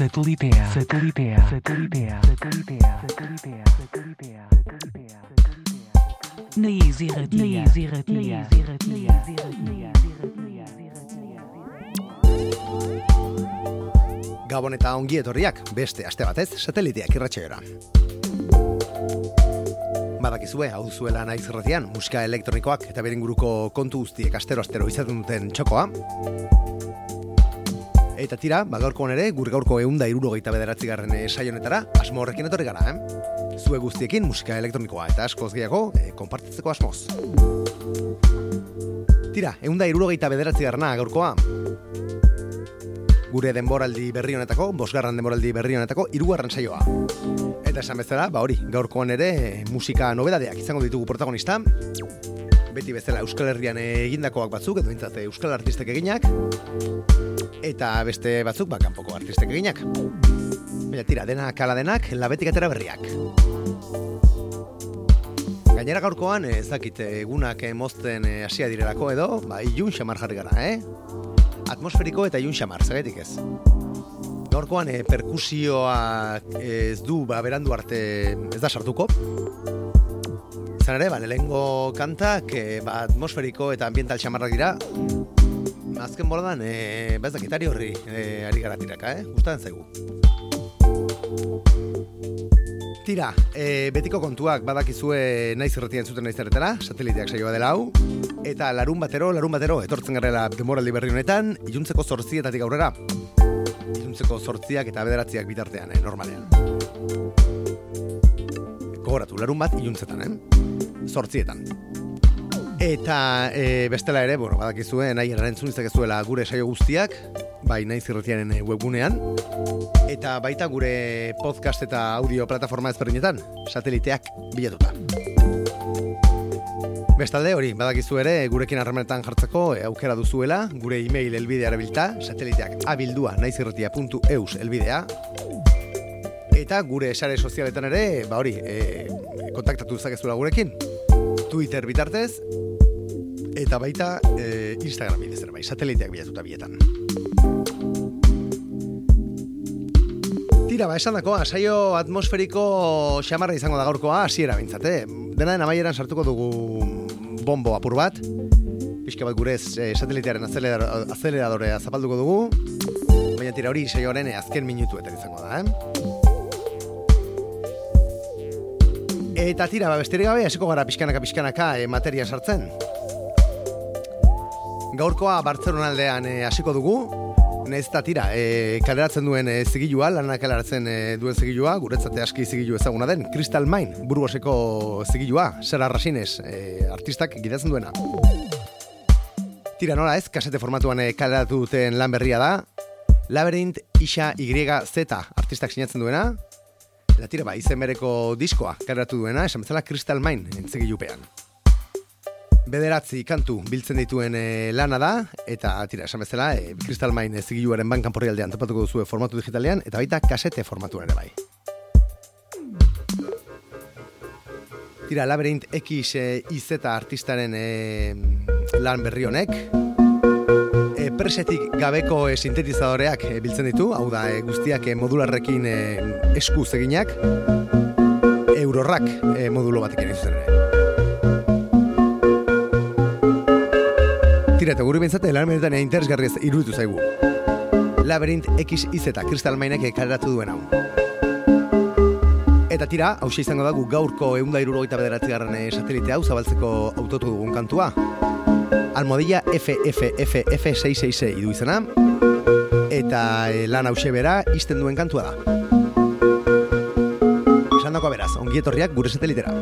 Satelitea. Satelitea. Satelitea. Satelitea. Satelitea. Satelitea. Satelitea. Na Easy Radio. Na Easy Radio. Na Easy Radio. Na Easy Radio. Gabon eta ongi etorriak, beste aste batez, sateliteak irratxeora. Badakizue, hau zuela naiz erratian, musika elektronikoak eta beren guruko kontu guztiek astero-astero izaten duten txokoa. Eta tira, bagaurko ere, gur gaurko eunda irurogeita bederatzi garren saionetara, asmo horrekin etorri gara, eh? Zue guztiekin musika elektronikoa eta askoz gehiago, e, konpartitzeko asmoz. Tira, eunda irurogeita bederatzi garrana gaurkoa, gure denboraldi berri honetako, bosgarran denboraldi berri honetako, irugarren saioa. Eta esan bezala, ba hori, gaurkoan ere musika nobedadeak izango ditugu protagonista. Beti bezala Euskal Herrian egindakoak batzuk, edo bintzat Euskal Artistek eginak. Eta beste batzuk, ba, kanpoko artistek eginak. Baina tira, dena kala denak, labetik atera berriak. Gainera gaurkoan, ez dakit, egunak mozten eh, hasia direlako edo, ba, ilun xamar jarri gara, eh? Atmosferiko eta ilun xamar, zagaitik ez. Gaurkoan, e, perkusioa ez du, ba, berandu arte ez da sartuko. Zan ere, ba, lehengo kantak, e, ba, atmosferiko eta ambiental xamarrak dira. Azken bordan, e, ba, ez dakitari horri e, ari gara tiraka, eh? Gustatzen zaigu. Tira, e, betiko kontuak badakizue naiz irretien zuten naiz erretara, sateliteak saioa dela hau, eta larun batero, larun batero, etortzen garela demoraldi berri honetan, iluntzeko zortzietatik aurrera. Iluntzeko zortziak eta bederatziak bitartean, eh, normalean. Gogoratu, larun bat iluntzetan, eh? Zortzietan. Eta e, bestela ere, bueno, badakizue, nahi erantzun izakezuela gure saio guztiak, bai naiz irretiaren webgunean, eta baita gure podcast eta audio plataforma ezberdinetan, sateliteak bilatuta. Bestalde hori, badakizu ere, gurekin harremanetan jartzeko e, aukera duzuela, gure e-mail elbidea erabilta, sateliteak abildua naizirretia.eus elbidea, eta gure sare sozialetan ere, ba hori, e, kontaktatu zakezula gurekin, Twitter bitartez, eta baita e, Instagram bidez ere bai, sateliteak bilatuta bietan. Tira, ba, esan dako, saio atmosferiko xamarra izango da gaurkoa, hasiera bintzate. Dena den amaieran sartuko dugu bombo apur bat, pixka bat gurez e, satelitearen azeleradorea zapalduko dugu, baina tira hori saioaren azken minutuetan izango da, eh? Eta tira, ba, besterik gabe, hasiko gara pixkanaka pixkanaka e, materia sartzen. Gaurkoa Bartzelonaldean e, hasiko dugu, Nez eta tira, e, kaleratzen duen e, zigilua, lanak kaleratzen e, duen zigilua, guretzate aski zigilu ezaguna den, Crystal Mine, burgoseko zigilua, Sara Rasines, e, artistak gidatzen duena. Tira nola ez, kasete formatuan e, kaleratu duten lan berria da, Labyrinth Isa YZ artistak sinatzen duena, eta tira ba, izen bereko diskoa kaleratu duena, esan bezala Crystal Mine entzigilupean bederatzi kantu biltzen dituen e, lana da, eta tira, esan bezala, e, Crystal Mine zigiluaren bankan porri aldean topatuko duzue formatu digitalean, eta baita kasete formatu ere bai. Tira, Labyrinth X e, IZ artistaren e, lan berri honek, presetik gabeko e, sintetizadoreak e, biltzen ditu, hau da, e, guztiak e, modularrekin e, esku zeginak, eurorrak e, modulo batekin izuzen ere. Tira, eta guri bintzate, lan benetan interesgarriz iruditu zaigu. Labyrinth X iz eta Crystal Mainek kaleratu duen hau. Eta tira, hau izango dago gaurko eunda irurogeita bederatzi garran satelite hau zabaltzeko autotu dugun kantua. Almodilla FFFF666 idu izena. Eta e, lan hause bera izten duen kantua da. Esan dako beraz, ongietorriak gure satelitera.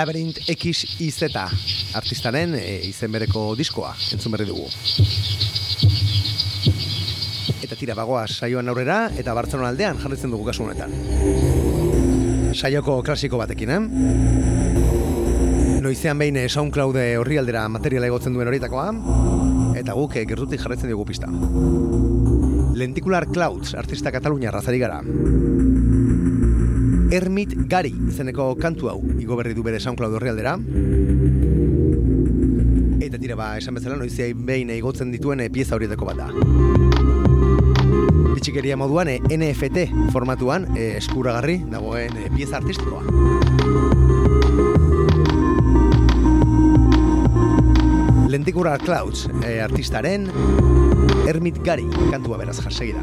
Labyrinth XIZ artistaren e, izen bereko diskoa entzun berri dugu. Eta tira bagoa saioan aurrera eta Bartzelona aldean jarritzen dugu kasu honetan. Saioko klasiko batekin, eh? Noizean behin eh, SoundCloud horri aldera materiala egotzen duen horietakoa, eta guk eh, gertutik jarretzen dugu pista. Lenticular Clouds, artista Katalunia razari gara. Ermit Gari izeneko kantu hau igo berri du bere SoundCloud horri aldera. Eta tira ba, esan bezala noizia behin igotzen dituen eh, pieza horietako bat da. Bitxikeria moduan eh, NFT formatuan eh, eskuragarri dagoen eh, pieza artistikoa. Lentikurar Clouds eh, artistaren Ermit Gari kantua beraz jarsegida.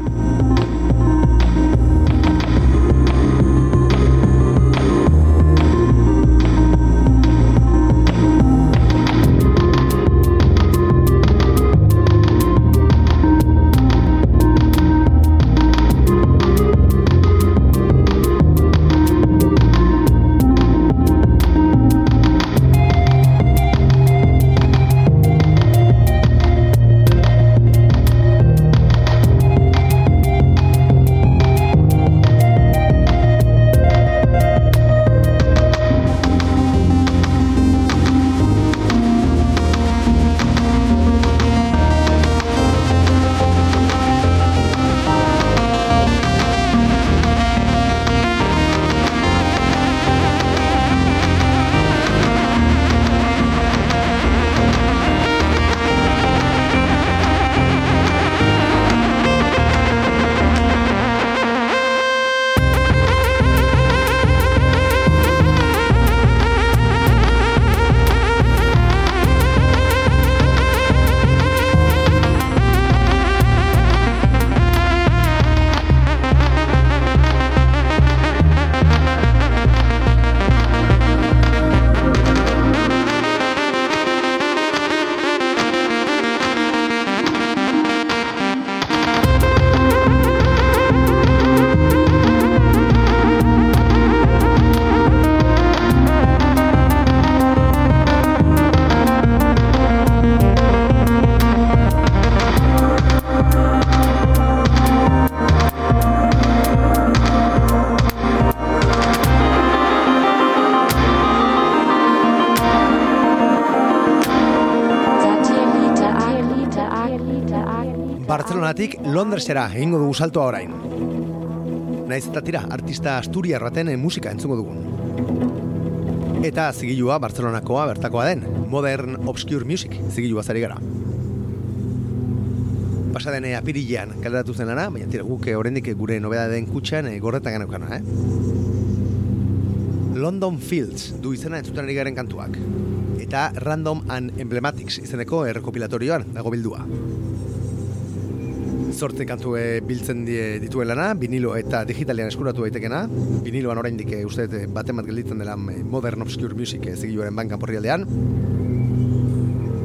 Bartzelonatik Londresera egingo dugu saltoa orain. Naiz eta tira, artista asturiar baten eh, musika entzungo dugun. Eta zigilua Bartzelonakoa bertakoa den, Modern Obscure Music zigilua zari gara. Pasaden eh, apirilean kaleratu zen lana, baina tira guk eh, oraindik gure nobeda den kutxan eh, gorretan geneukana, eh? London Fields du izena entzuten ari garen kantuak. Eta Random and Emblematics izeneko errekopilatorioan dago bildua zortze kantu e, biltzen die, dituen lana, vinilo eta digitalean eskuratu daitekena. Viniloan oraindik e, uste e, baten bat gelditzen dela Modern Obscure Music zigiluaren bankan porri aldean.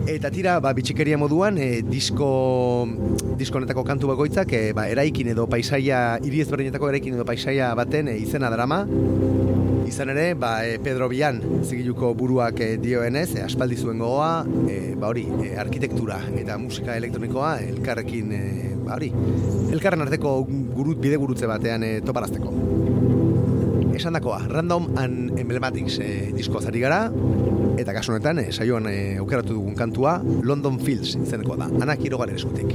Eta tira, ba, bitxikeria moduan, e, disko, disko netako kantu bakoitzak, e, ba, eraikin edo paisaia, hiri ezberdinetako eraikin edo paisaia baten e, izena drama. Izan ere, ba, e, Pedro Bian zigiluko buruak e, dioenez, e, aspaldi zuen gogoa, e, ba hori, e, arkitektura eta musika elektronikoa elkarrekin e, hori, elkarren arteko gurut, bide gurutze batean e, toparazteko. Esan dakoa, Random and Emblematics e, disko zari gara, eta kasu honetan, e, saioan e, aukeratu dugun kantua, London Fields izeneko da, anak irogaren eskutik.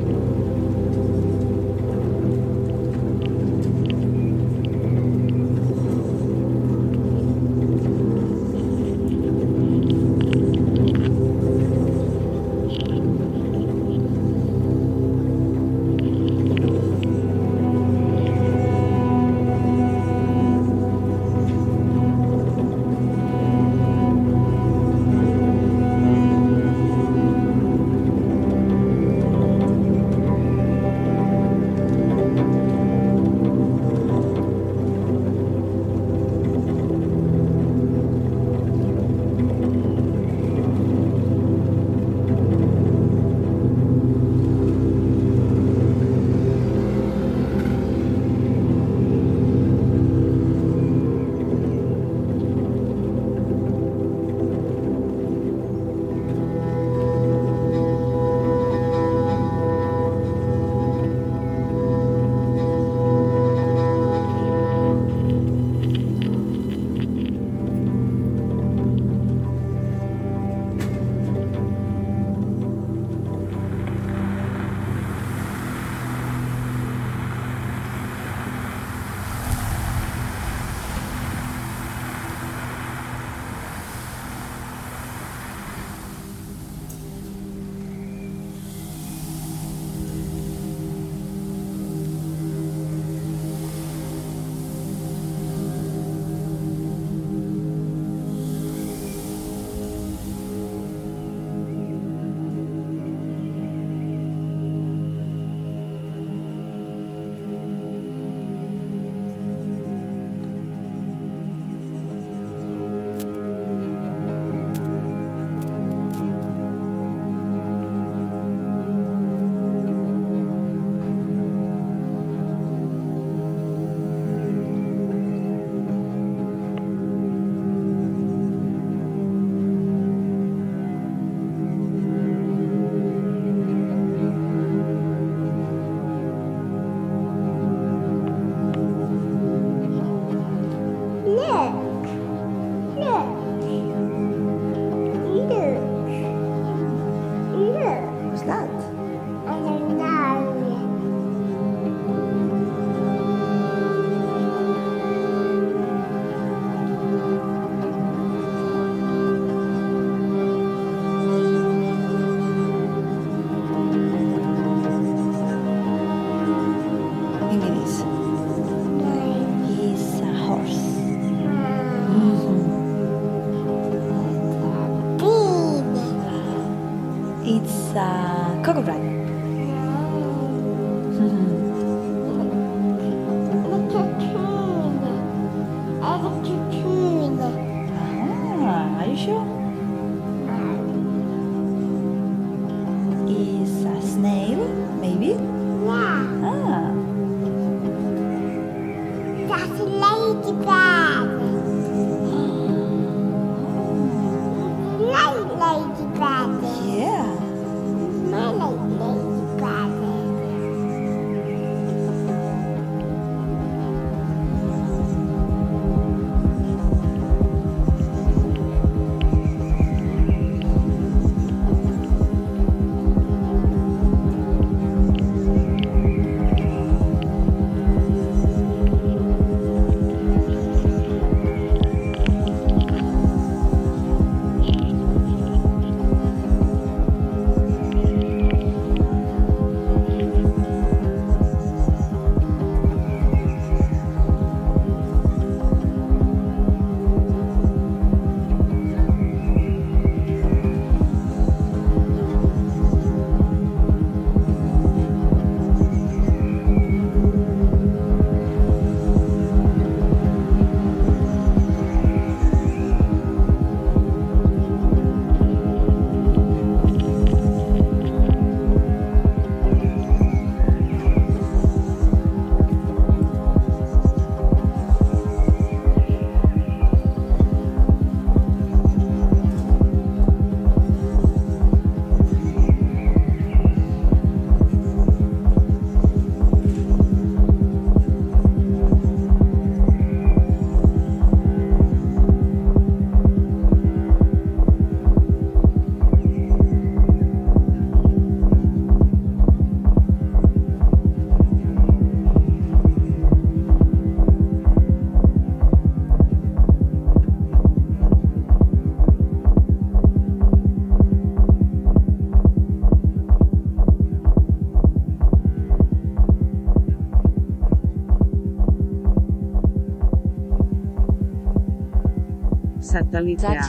Satelitea.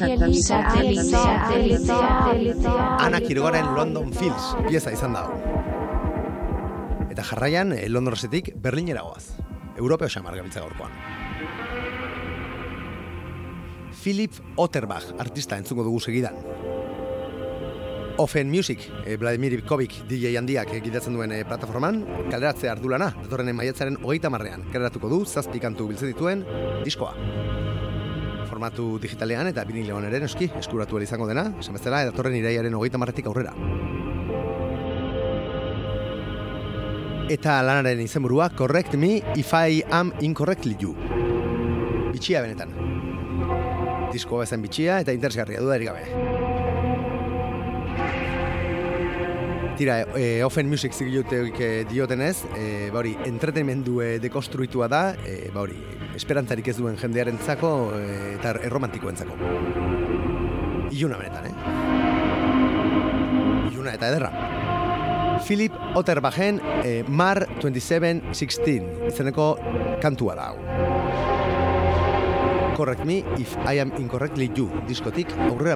Ana Kirogaren London Fields pieza izan da. Eta jarraian, eh, Londonsetik Berlinera goaz. Europeo xamar gabiltza gaurkoan. Philip Otterbach, artista entzungo dugu segidan. Offen Music, eh, Vladimir Ivkovic DJ handiak egitatzen duen eh, plataforman, kaleratze ardulana, datorren maiatzaren hogeita marrean, kaleratuko du, zazpikantu biltzen dituen, diskoa. Formatu digitalean eta binilean ere noski, eskuratu izango dena, esan bezala, datorren iraiaren hogeita marretik aurrera. Eta lanaren izenburua, Correct Me If I Am Incorrectly You. Bitxia benetan. Disko bezen bitxia eta interesgarria dudarik gabe. Tira, e, Offen Music zigiluteuk e, diotenez, e, ba hori, entretenimendu e, dekonstruitua da, e, ba esperantzarik ez duen jendearentzako e, eta erromantikoentzako. Iluna benetan, eh? Iluna eta ederra. Philip Otterbachen e, Mar 2716 izeneko kantua da hau. Correct me if I am incorrectly you diskotik aurrera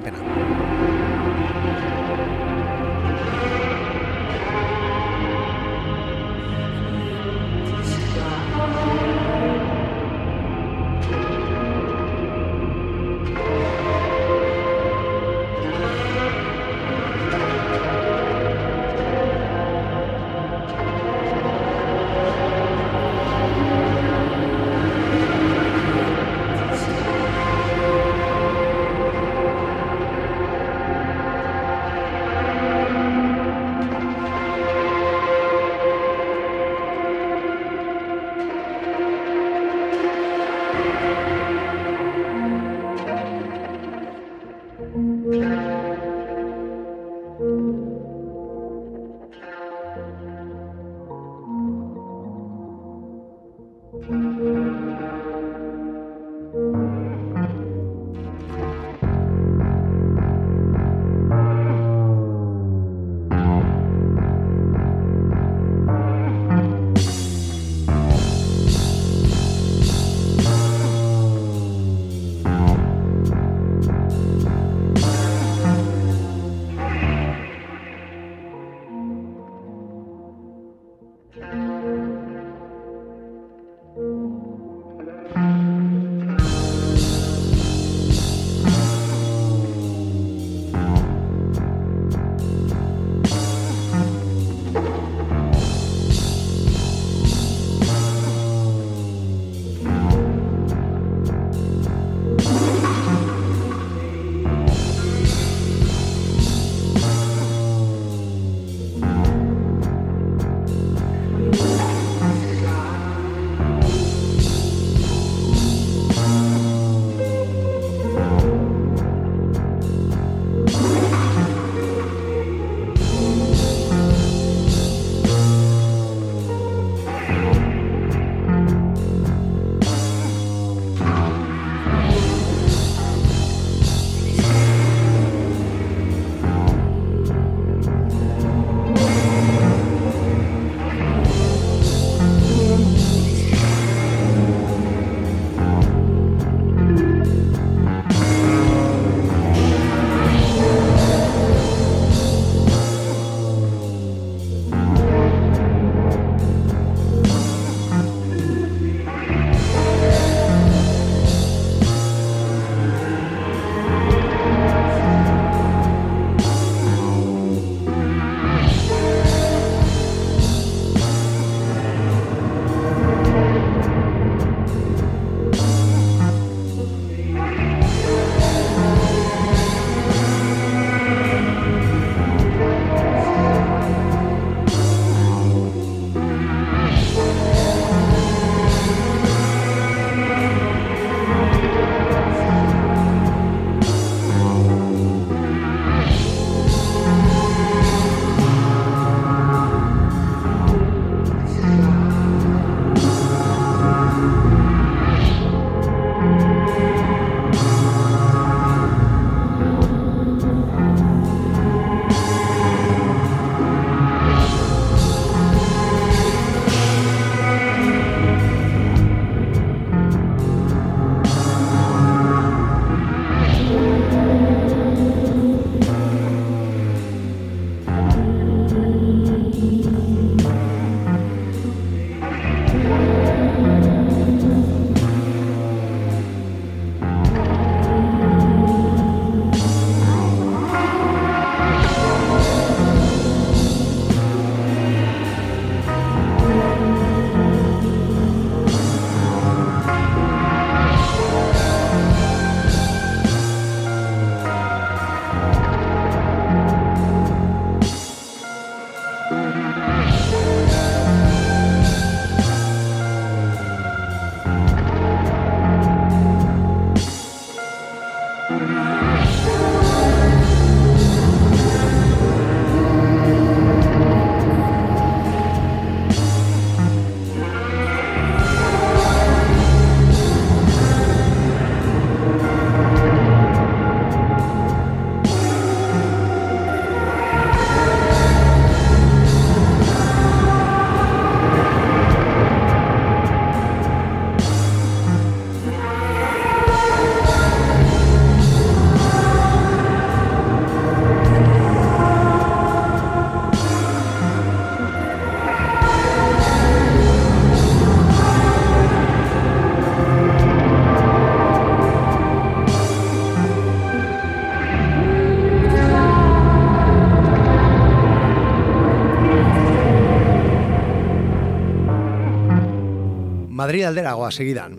Madrid alderagoa segidan.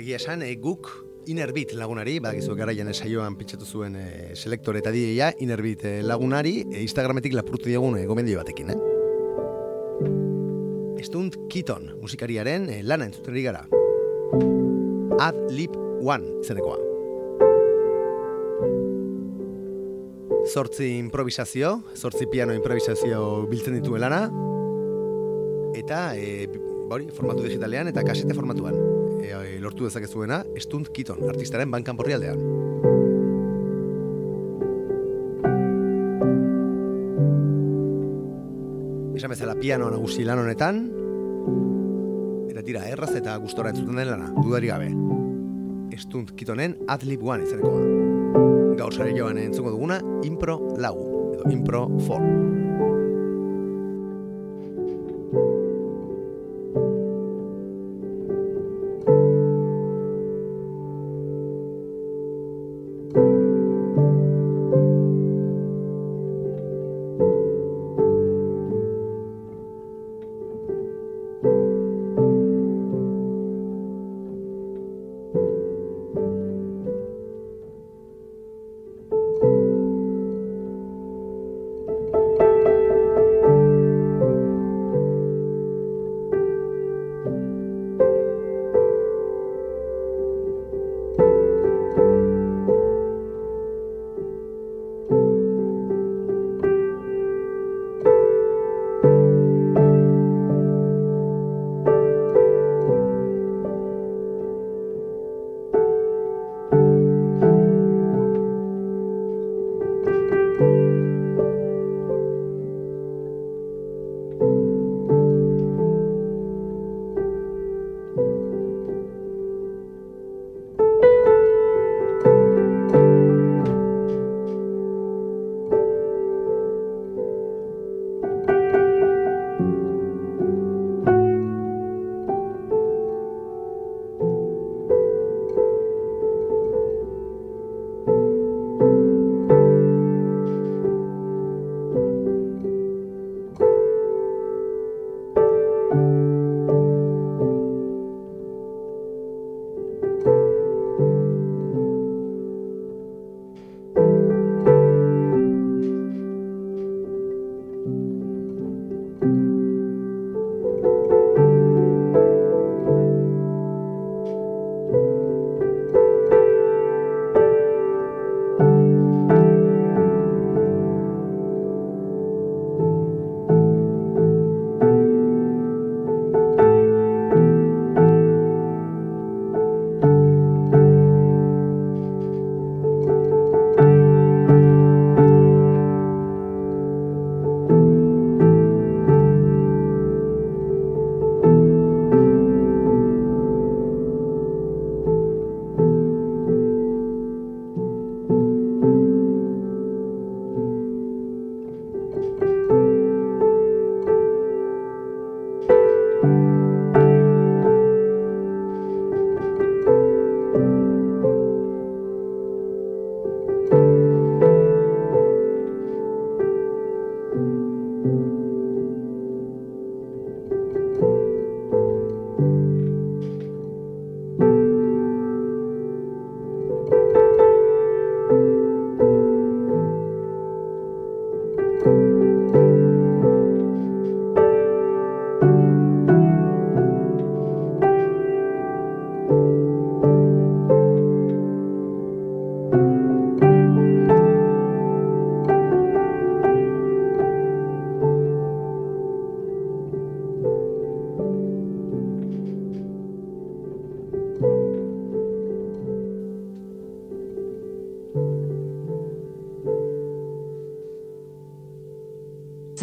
Egia esan, e, guk Inerbit lagunari, badakizu garaian saioan pitxatu zuen e, selektore eta dieia, Inerbit lagunari, e, Instagrametik lapurtu diagun e, gomendio batekin, eh? Estunt Kiton musikariaren e, lana entzuten gara. Ad Lip One zenekoa. Zortzi improvisazio, zortzi piano improvisazio biltzen ditu lana, eta e, bori, formatu digitalean eta kasete formatuan. E, e, lortu dezakezuena, Stunt Kiton, artistaren bankan porri aldean. Esan bezala piano nagusi lan honetan, eta tira, erraz eta gustora entzuten den lana, dudari gabe. Stunt Kitonen Adlib One izanekoa. Gaur sare joan entzungo duguna, Impro Lau, edo Impro 4.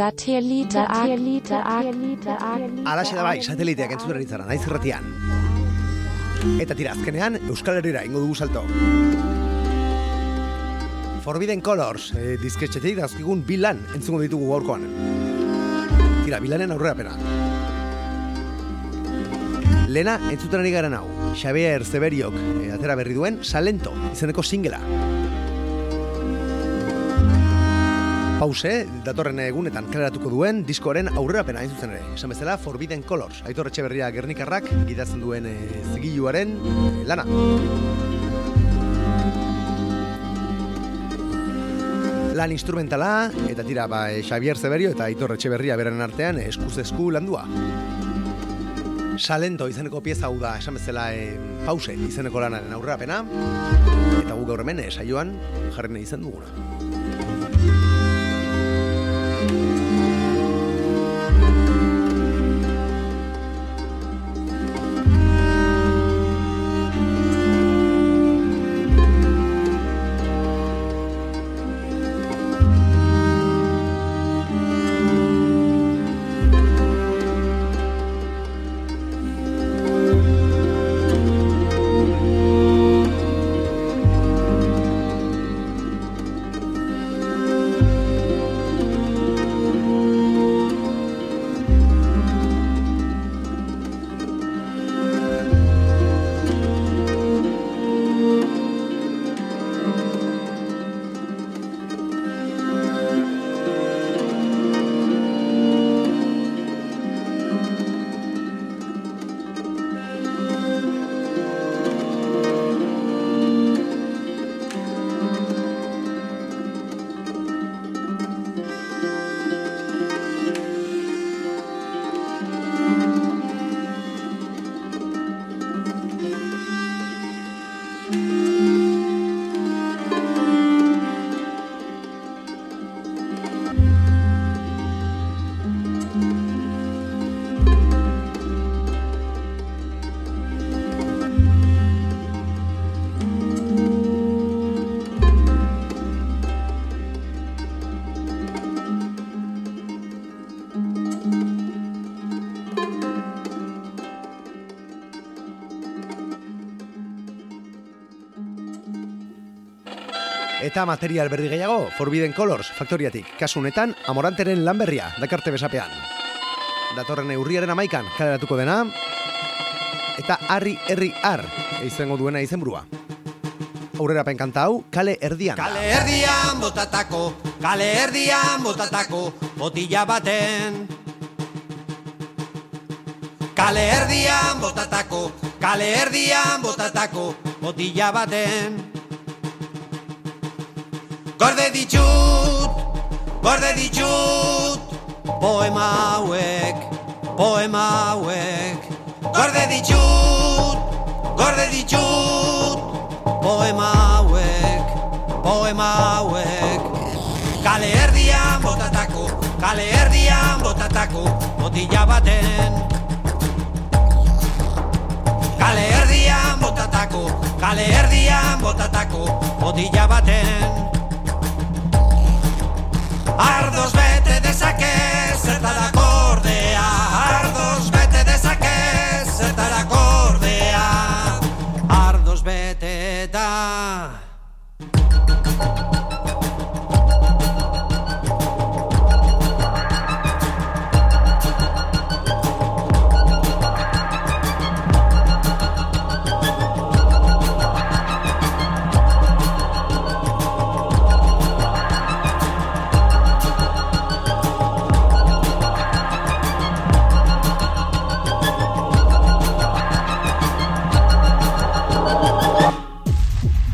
Satelite, Satelite, Satelite, Alaxe da bai, sateliteak entzuten eritzara, naiz irratian. Eta tira, azkenean, Euskal Herriera ingo dugu salto. Forbidden Colors, e, disketxetik dazkigun bilan entzungo ditugu gaurkoan. Tira, bilanen aurrera pena. Lena, entzuten ari garen hau, Xavier Zeberiok e, atera berri duen, Salento, izeneko singela. Pause, datorren egunetan kaleratuko duen diskoaren aurrerapena hain zuzen ere. Esan bezala, Forbidden Colors, Aitor Etxeberria Gernikarrak gidatzen duen e, zigiluaren e, lana. Lan instrumentala, eta tira, ba, e, Xavier Zeberio eta Aitor Etxeberria beren artean eskuz esku landua. Salento izeneko pieza hau da, esan bezala e, pause izeneko lanaren aurrerapena, eta gu gaur hemen saioan jarri nahi izan duguna. Eta material berri gehiago, Forbidden Colors, faktoriatik. Kasu honetan, amoranteren lan berria, dakarte besapean. Datorren urriaren amaikan, kaleratuko dena. Eta harri herri ar, izango duena izenburua. Aurrera kanta hau, kale erdian. Kale erdian botatako, kale erdian botatako, botila baten. Kale erdian botatako, kale erdian botatako, botila baten. Gorde ditut, gorde ditut, poema hauek, poema hauek. Gorde ditut, gorde ditut, poema hauek, poema hauek. Kale erdian botatako, kale erdian botatako, botila baten. Kale erdian botatako, kale erdian botatako, botila baten. Ardos vete desaque, zertara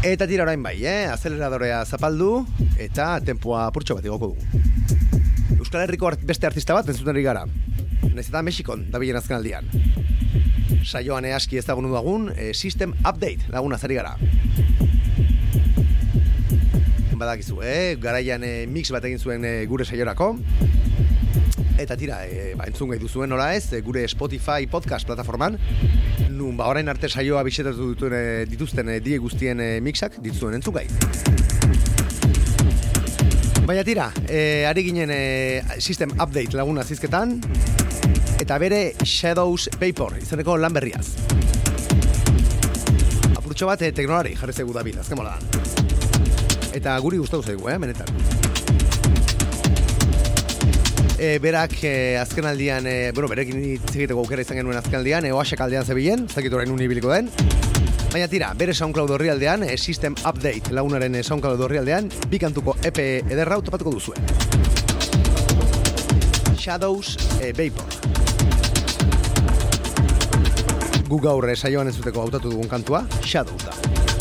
Eta tira orain bai, eh? Azeleradorea zapaldu eta tempoa apurtxo bat igoko dugu. Euskal Herriko beste artista bat entzuten gara. Naiz eta Mexikon, da bilen azken aldian. Saioan easki ezagun dugun, e, System Update lagun azari gara. Badakizu, eh? Garaian e, mix bat egin zuen e, gure saiorako. Eta tira, e, ba, entzun gai duzuen nola ez, e, gure Spotify podcast plataforman, nun ba orain arte saioa bisetatu dituen e, dituzten e, die guztien e, mixak dituzuen entzun gai. Baina tira, e, ari ginen e, system update laguna zizketan, eta bere Shadows Paper izeneko lan berriaz. Apurtxo bat e, teknolari jarri zegu da bila, azken mola da. Eta guri gustatu zaigu, eh, benetan. E, berak e, azken aldian, e, bueno, berekin hitz egiteko aukera izan genuen azken aldian, e, oaxek aldean zebilen, ez dakit orain unibiliko den. Baina tira, bere SoundCloud horrialdean, e, System Update lagunaren e, SoundCloud horrialdean, bikantuko EP ederra topatuko duzue. Shadows e, Vapor. Gu gaur saioan entzuteko hautatu dugun kantua, Shadows da.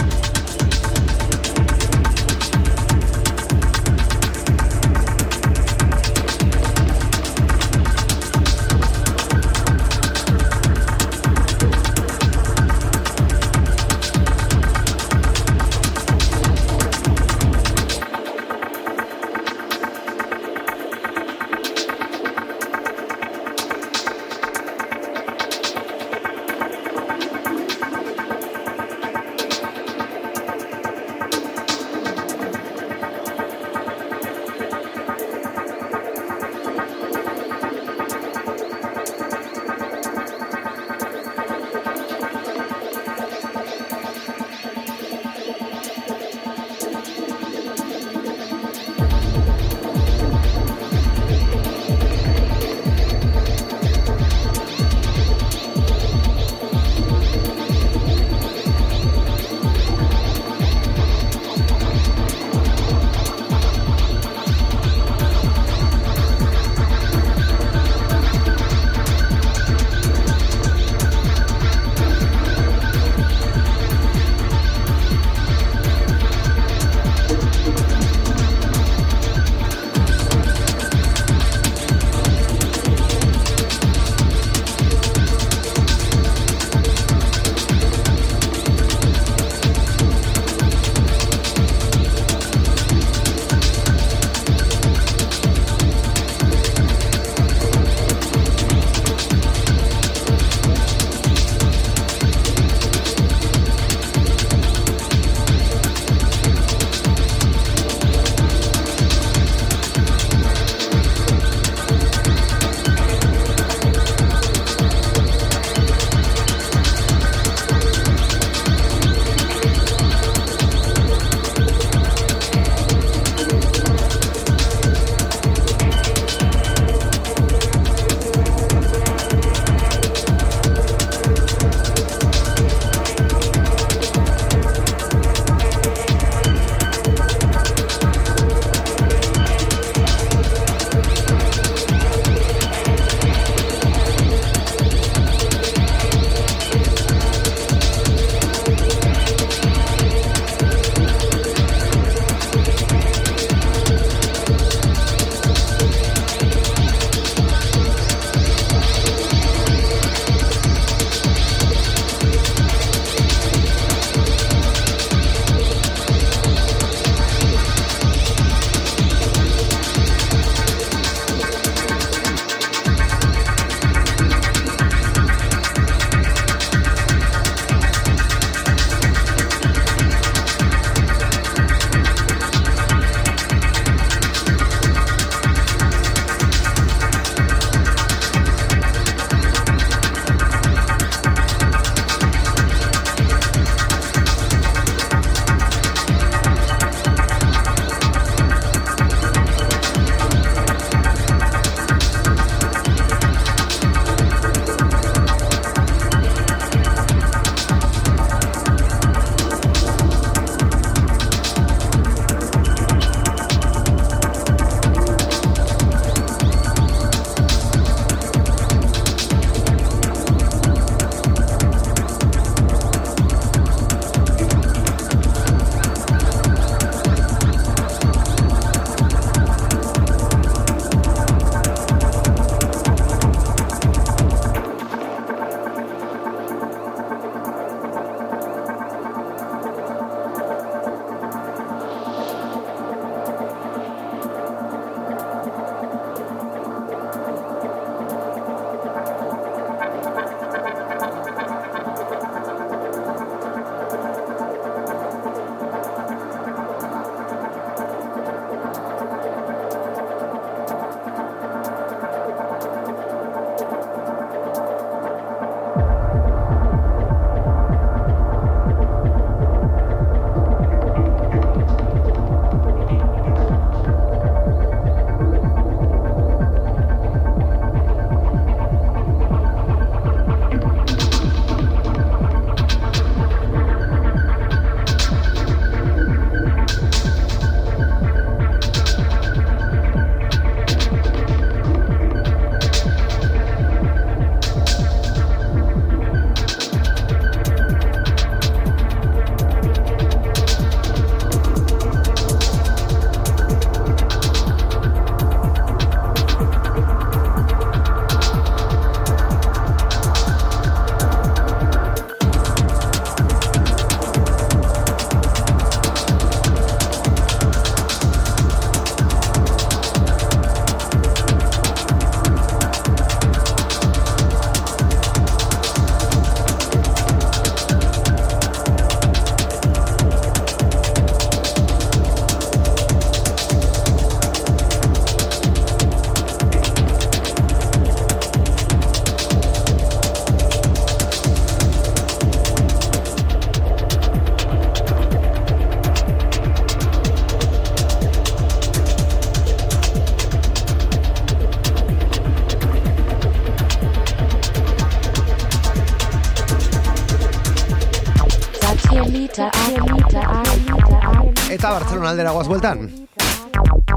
Bartzelona aldera guaz bueltan.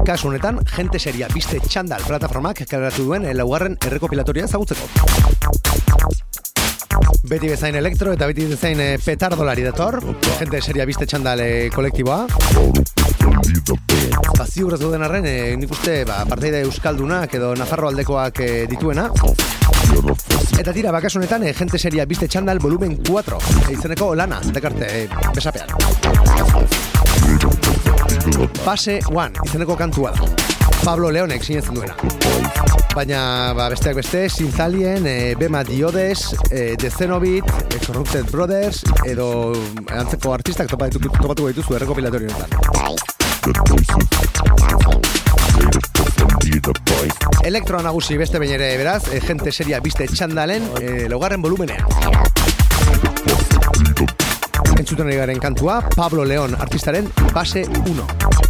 Kasu honetan, gente seria biste txandal plataformak kaleratu duen laugarren errekopilatoria ezagutzeko. Beti bezain elektro eta beti bezain eh, petardolari dator. Gente seria biste txandal eh, kolektiboa. Ba, ziurrez duden arren, eh, nik uste ba, parteide Euskaldunak edo Nafarro aldekoak eh, dituena. Eta tira, bakasunetan, eh, gente seria biste txandal volumen 4. E, izeneko lana, dekarte, eh, besapean. Fase 1, izeneko kantua da. Pablo Leonek sinetzen duena. Baina, ba, besteak beste, Sinzalien, e, Bema Diodes, e, The Zenobit, e, Corrupted Brothers, edo antzeko artistak topatu, topatu gaituzu errekopilatorio honetan. Elektroa nagusi beste bain ere beraz, e, gente seria biste txandalen, e, laugarren volumenean. Entzuten ari garen kantua, Pablo León artistaren base 1.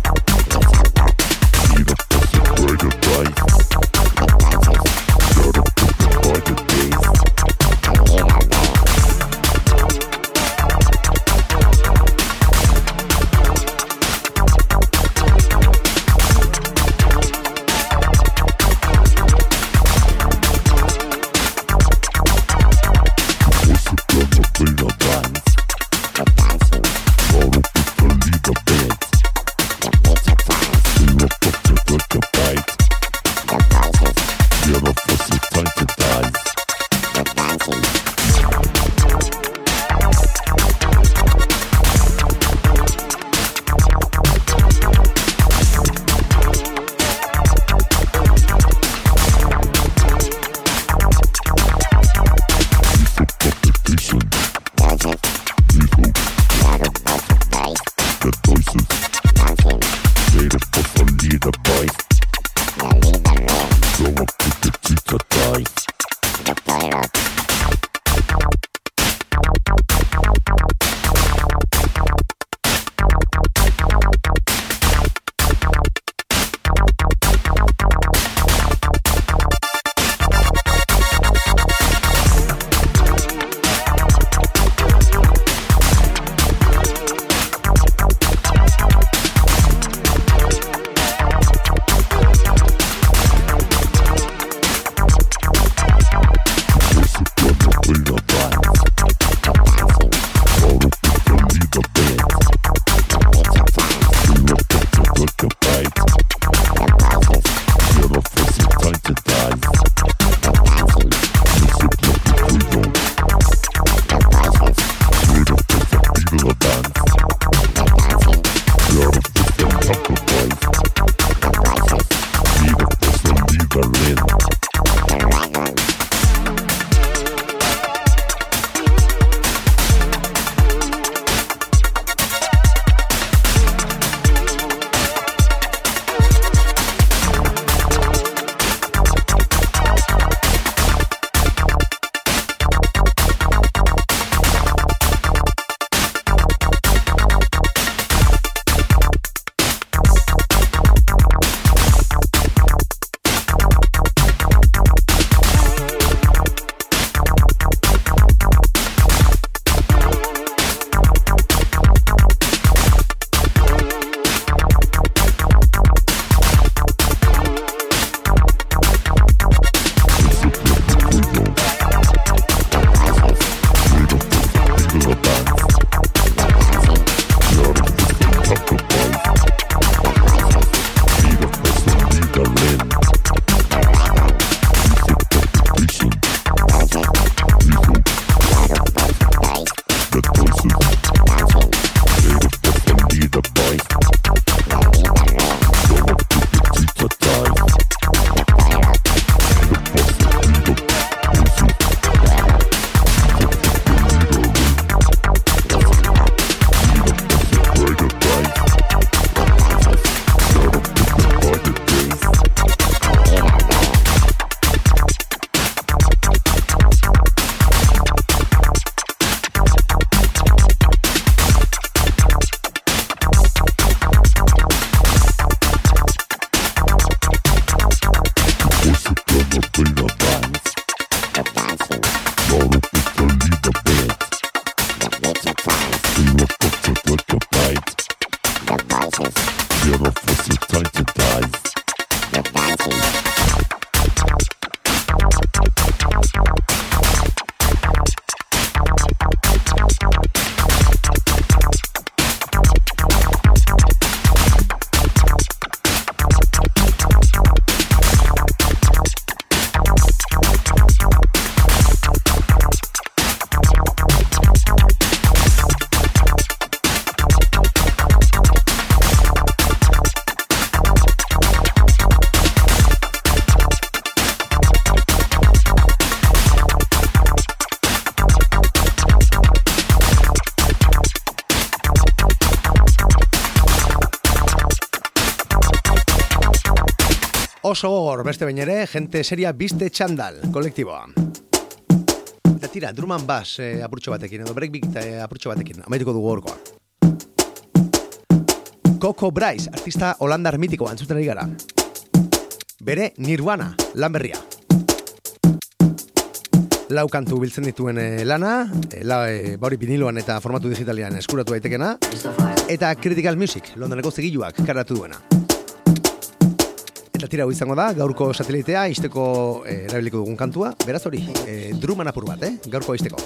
Gogor beste bain ere, jente seria biste txandal, kolektiboa. Eta tira, druman bas eh, apurtxo batekin, edo break beat eh, apurtxo batekin, amaituko dugu horkoa. Coco Bryce, artista holandar mitikoa, entzuten ari gara. Bere Nirvana, lan berria. Lau kantu biltzen dituen eh, lana, eh, la, eh, bauri viniloan eta formatu digitalian eskuratu daitekena, eta Critical Music, Londoneko zigiluak karatu duena. Tira hau izango da, gaurko satelitea, izteko eh, erabiliko dugun kantua, beraz hori, eh, druman apur bat, eh, gaurko izteko.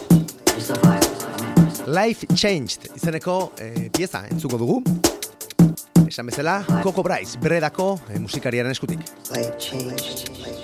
Life Changed, izeneko eh, pieza entzuko dugu. Esan bezala, Coco Bryce, bredako eh, musikariaren eskutik. Life changed.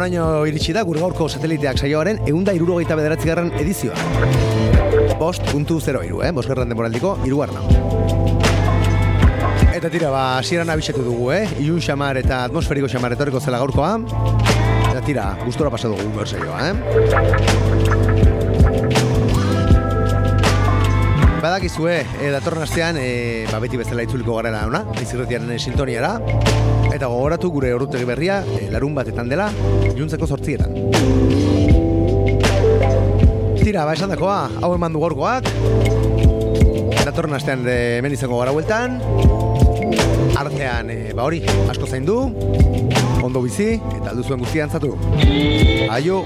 Baraino iritsi da gure gaurko sateliteak saioaren eunda irurogeita bederatzigarren edizioa. Bost puntu zero iru, eh? Bosgarren demoraldiko irugarna. Eta tira, ba, hasieran abisetu dugu, eh? Ilun xamar eta atmosferiko xamar etorriko zela gaurkoa. Eta tira, gustora pasa dugu gaur saioa, eh? Badakizue, e, datorren astean, e, ba, beti bezala itzuliko garela ona, izirretiaren sintoniara, eta gogoratu gure orrutegi berria, e, larun batetan dela, iluntzeko sortzietan. Tira, ba, esan dakoa, hau eman du gaurkoak, datorren astean hemen izango gara bueltan, artean, e, ba hori, asko zaindu, ondo bizi, eta alduzuen guztian zatu. Aio!